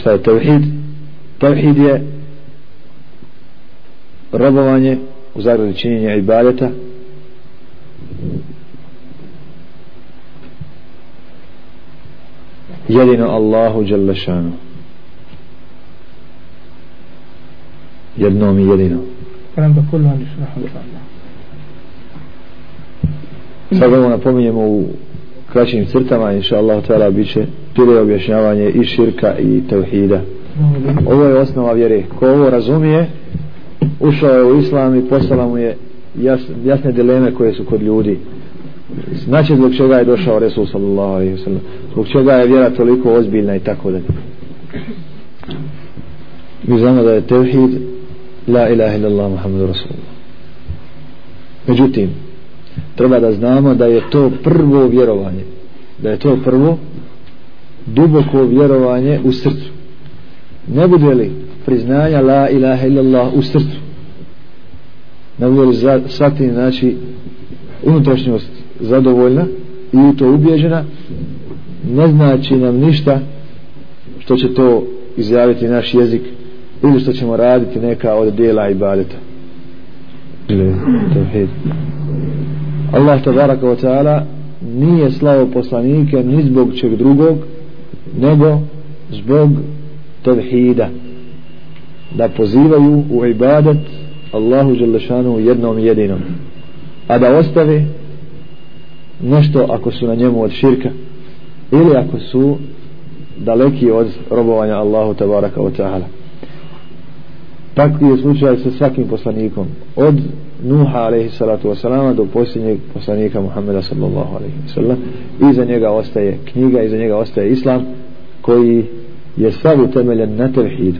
šta je tevhid? Tevhid je robovanje u zagradi činjenja ibadeta. Jedino Allahu Đalešanu jednom i jedino sad ovo napominjemo u kraćim crtama inša Allah tjela bit će šire objašnjavanje i širka i tevhida. Ovo je osnova vjere. Ko ovo razumije ušao je u islam i postala mu je jasne, jasne dileme koje su kod ljudi. Znači zbog čega je došao Resul sallallahu alaihi wa sallam. Zbog čega je vjera toliko ozbiljna i tako da mi znamo da je tevhid la ilaha illallah muhammadu rasulullah. Međutim treba da znamo da je to prvo vjerovanje. Da je to prvo duboko vjerovanje u srcu. Ne bude li priznanja la ilaha illallah u srcu? Ne bude li shvatiti znači unutrašnjost zadovoljna i u to ubježena ne znači nam ništa što će to izjaviti naš jezik ili što ćemo raditi neka od dijela ibadeta. Allah tabaraka wa ta'ala nije slavo poslanike ni zbog čeg drugog nego zbog tevhida. Da pozivaju u ibadet Allahu Đelešanu jednom jedinom. A da ostave nešto ako su na njemu od širka ili ako su daleki od robovanja Allahu tabaraka wa ta'ala takvi je slučaj sa svakim poslanikom. Od Nuha alaihi salatu wasalama do posljednjeg poslanika Muhammeda sallallahu alaihi wasallam. Iza njega ostaje knjiga iza njega ostaje islam koji je sav utemeljen na tevhidu.